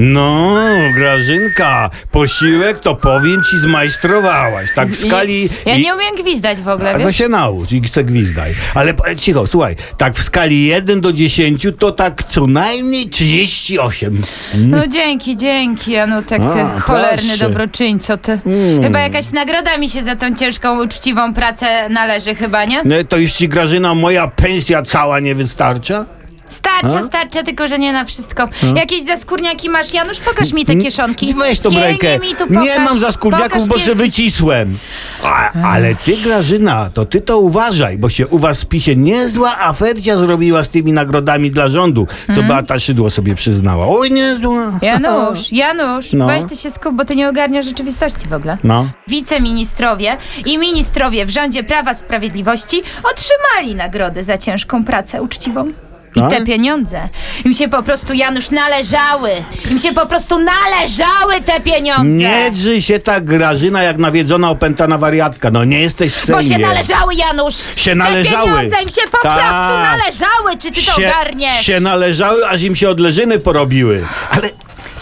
No, Grażynka, posiłek to powiem ci zmajstrowałaś. Tak w skali... Ja i- nie umiem gwizdać w ogóle, A to wiesz? się naucz i chcę gwizdaj. Ale e, cicho, słuchaj, tak w skali 1 do 10 to tak co najmniej 38. No dzięki, dzięki, Janutek, ty A, cholerny proszę. dobroczyńco, ty. Chyba jakaś nagroda mi się za tą ciężką, uczciwą pracę należy chyba, nie? No, to już ci Grażyna moja pensja cała nie wystarcza? Starcza, starcza, tylko że nie na wszystko. Jakieś zaskórniaki masz, Janusz? Pokaż mi te kieszonki. Weź tą Nie, rękę. Mi tu pokaż. nie mam za skórniaków, Pokaż bo się wycisłem. A, ale ty, Grażyna, to ty to uważaj, bo się u was w PiSie niezła afercia zrobiła z tymi nagrodami dla rządu, co Mhm. Beata Szydło sobie przyznała. Oj, niezła. Janusz, Janusz, No. weź ty się skup, bo ty nie ogarniasz rzeczywistości w ogóle. No. Wiceministrowie i ministrowie w rządzie Prawa Sprawiedliwości otrzymali nagrodę za ciężką pracę uczciwą. I Tak? te pieniądze im się po prostu, Janusz, należały. Im się po prostu należały te pieniądze. Nie drzyj się tak, Grażyna, jak nawiedzona opętana wariatka. No nie jesteś w Bo Sejmie. się należały, Janusz! Się należały. Te pieniądze im się po Tak. prostu należały! Czy ty to się, ogarniesz? się należały, aż im się odleżyny porobiły. Ale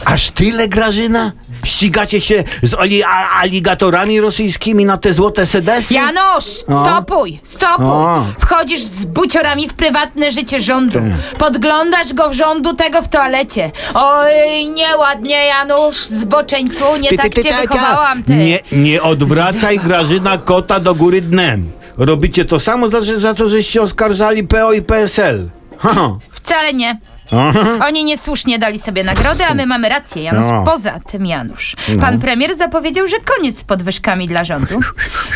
aż tyle, Grażyna? Ścigacie się z oli- a- aligatorami rosyjskimi na te złote sedesy? Janusz, No. stopuj, stopuj! O. Wchodzisz z buciorami w prywatne życie rządu. Podglądasz go w rządu tego w toalecie. Oj, nieładnie, Janusz, zboczeńcu, nie tak cię ty. wychowałam, ty. Nie, nie odwracaj, Grażyna, kota do góry dnem. Robicie to samo, za, za co żeście oskarżali PO i PSL. Ha. Wcale nie. Oni niesłusznie dali sobie nagrody, a my mamy rację, Janusz. No. Poza tym, Janusz, pan premier zapowiedział, że koniec z podwyżkami dla rządu.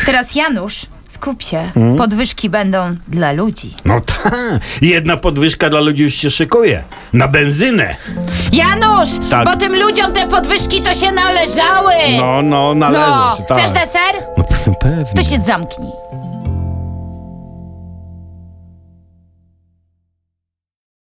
Teraz, Janusz, skup się. Hmm? Podwyżki będą dla ludzi. No tak, jedna podwyżka dla ludzi już się szykuje. Na benzynę. Janusz, Tak. bo tym ludziom te podwyżki to się należały. No, no, należy No, się, tak. chcesz deser? No pe- pewnie. To się zamknij.